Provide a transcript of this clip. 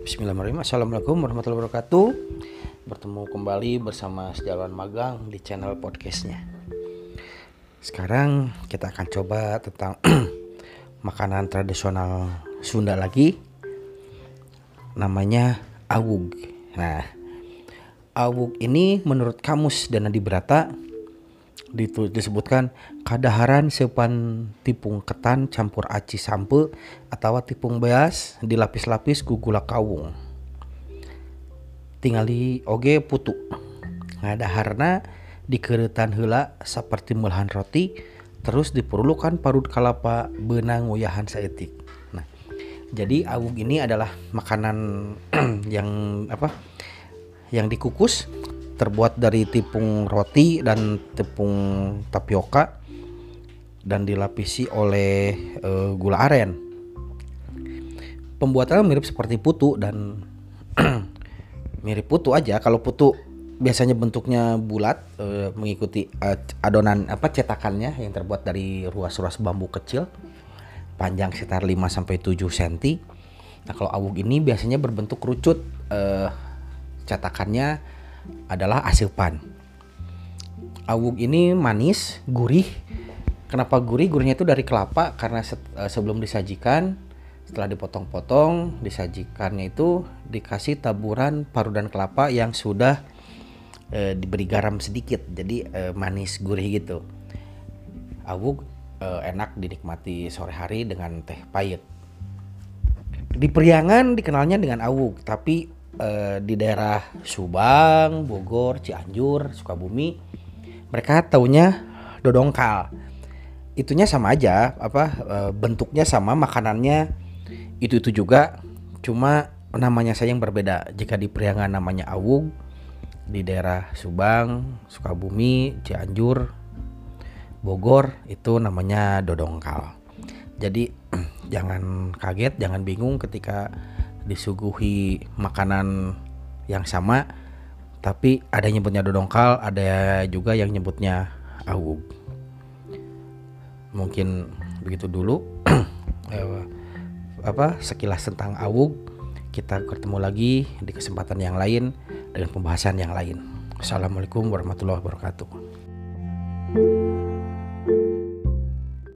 Bismillahirrahmanirrahim. Assalamualaikum warahmatullahi wabarakatuh. Bertemu kembali bersama Sejalawan Magang di channel podcastnya. Sekarang kita akan coba tentang makanan tradisional Sunda lagi. Namanya awug Nah awug ini menurut kamus Dana Dibrata disebutkan kadaharan sepan tipung ketan campur aci sampe atau tipung beas dilapis-lapis ku gula kawung. Tinggali oge putu. Ngadaharna dikeretan hela seperti mulahan roti terus diperlukan parut kelapa benang uyahan saetik nah jadi awuk ini adalah makanan yang apa yang dikukus terbuat dari tepung roti dan tepung tapioka dan dilapisi oleh uh, gula aren. Pembuatannya mirip seperti putu dan mirip putu aja. Kalau putu biasanya bentuknya bulat uh, mengikuti uh, adonan apa cetakannya yang terbuat dari ruas-ruas bambu kecil panjang sekitar 5 sampai 7 cm. Nah, kalau awuk ini biasanya berbentuk kerucut uh, cetakannya adalah pan. Awuk ini manis, gurih. Kenapa gurih? Gurihnya itu dari kelapa karena eh, sebelum disajikan setelah dipotong-potong disajikannya itu dikasih taburan parudan kelapa yang sudah e, diberi garam sedikit jadi e, manis gurih gitu awuk e, enak dinikmati sore hari dengan teh pahit di Priangan dikenalnya dengan awuk tapi eh, di daerah Subang, Bogor, Cianjur, Sukabumi, mereka taunya dodongkal. Itunya sama aja, apa eh, bentuknya sama, makanannya itu itu juga, cuma namanya saya yang berbeda. Jika di Priangan namanya awug, di daerah Subang, Sukabumi, Cianjur, Bogor itu namanya dodongkal. Jadi jangan kaget, jangan bingung ketika disuguhi makanan yang sama tapi ada yang nyebutnya dodongkal ada juga yang nyebutnya awug mungkin begitu dulu. Eh, apa sekilas tentang awug kita ketemu lagi di kesempatan yang lain dengan pembahasan yang lain. Assalamualaikum warahmatullahi wabarakatuh